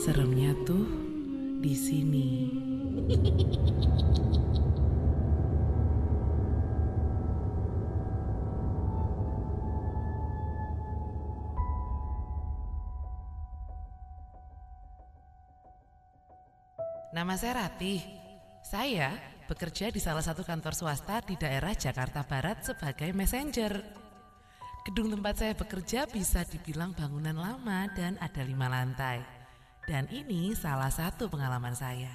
Seremnya tuh di sini. Nama saya Ratih. Saya bekerja di salah satu kantor swasta di daerah Jakarta Barat sebagai messenger. Gedung tempat saya bekerja bisa dibilang bangunan lama dan ada lima lantai. Dan ini salah satu pengalaman saya.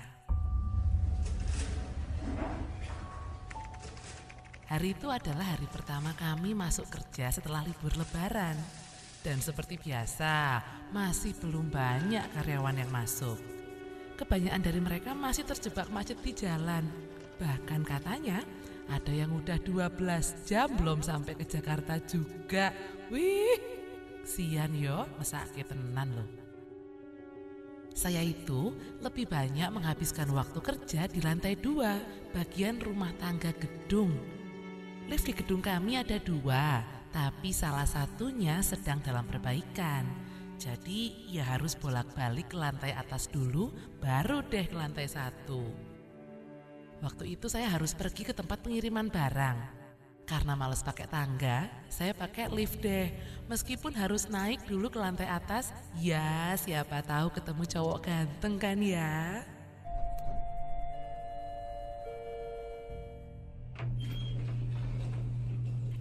Hari itu adalah hari pertama kami masuk kerja setelah libur lebaran. Dan seperti biasa, masih belum banyak karyawan yang masuk. Kebanyakan dari mereka masih terjebak macet di jalan. Bahkan katanya ada yang udah 12 jam belum sampai ke Jakarta juga. Wih, sian yo, mesake tenan loh. Saya itu lebih banyak menghabiskan waktu kerja di lantai dua, bagian rumah tangga gedung. Lift di gedung kami ada dua, tapi salah satunya sedang dalam perbaikan. Jadi ya harus bolak-balik ke lantai atas dulu, baru deh ke lantai satu. Waktu itu saya harus pergi ke tempat pengiriman barang. Karena males pakai tangga, saya pakai lift deh. Meskipun harus naik dulu ke lantai atas, ya siapa tahu ketemu cowok ganteng kan ya.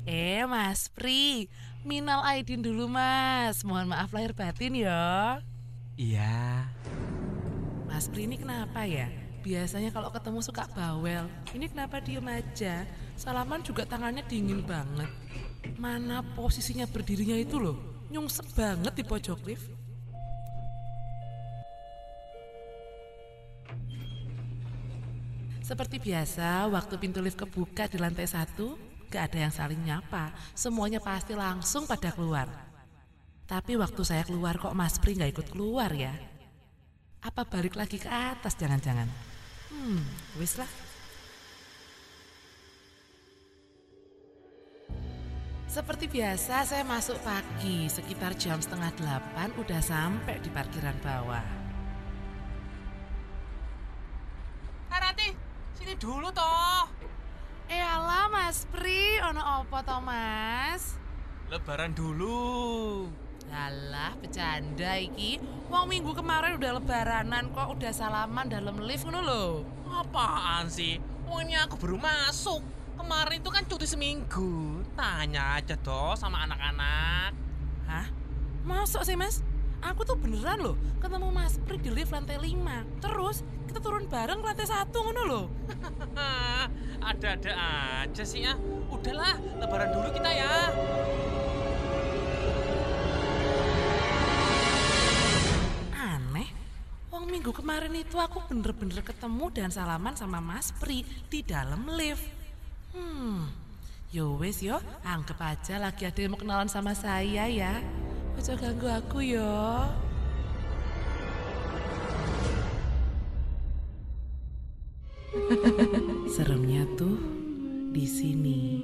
Eh Mas Pri, minal aidin dulu Mas. Mohon maaf lahir batin ya. Iya, Mas Pri ini kenapa ya? Biasanya kalau ketemu suka bawel. Ini kenapa diem aja? Salaman juga tangannya dingin banget. Mana posisinya berdirinya itu loh? Nyungsep banget di pojok lift. Seperti biasa, waktu pintu lift kebuka di lantai satu, gak ada yang saling nyapa. Semuanya pasti langsung pada keluar. Tapi waktu saya keluar kok Mas Pri gak ikut keluar ya? Apa balik lagi ke atas jangan-jangan? Hmm, wis lah. Seperti biasa saya masuk pagi, sekitar jam setengah delapan udah sampai di parkiran bawah. Rati, sini dulu toh. Eh alah Mas Pri, ono apa toh Mas? Lebaran dulu. Alah, bercanda iki. Wong minggu kemarin udah lebaranan kok udah salaman dalam lift ngono lho. Apaan sih? Ini aku baru masuk. Kemarin itu kan cuti seminggu. Tanya aja toh sama anak-anak. Hah? Masuk sih Mas? Aku tuh beneran loh ketemu Mas Pri di lift lantai 5. Terus kita turun bareng ke lantai satu ngono loh. Ada-ada aja sih ya. Udahlah, lebaran dulu kita ya. Minggu kemarin itu aku bener-bener ketemu dan salaman sama Mas Pri di dalam lift. Hmm, yo wes yo, anggap aja lagi ada yang mau kenalan sama saya ya. Ojo ganggu aku yo. Seremnya tuh di sini.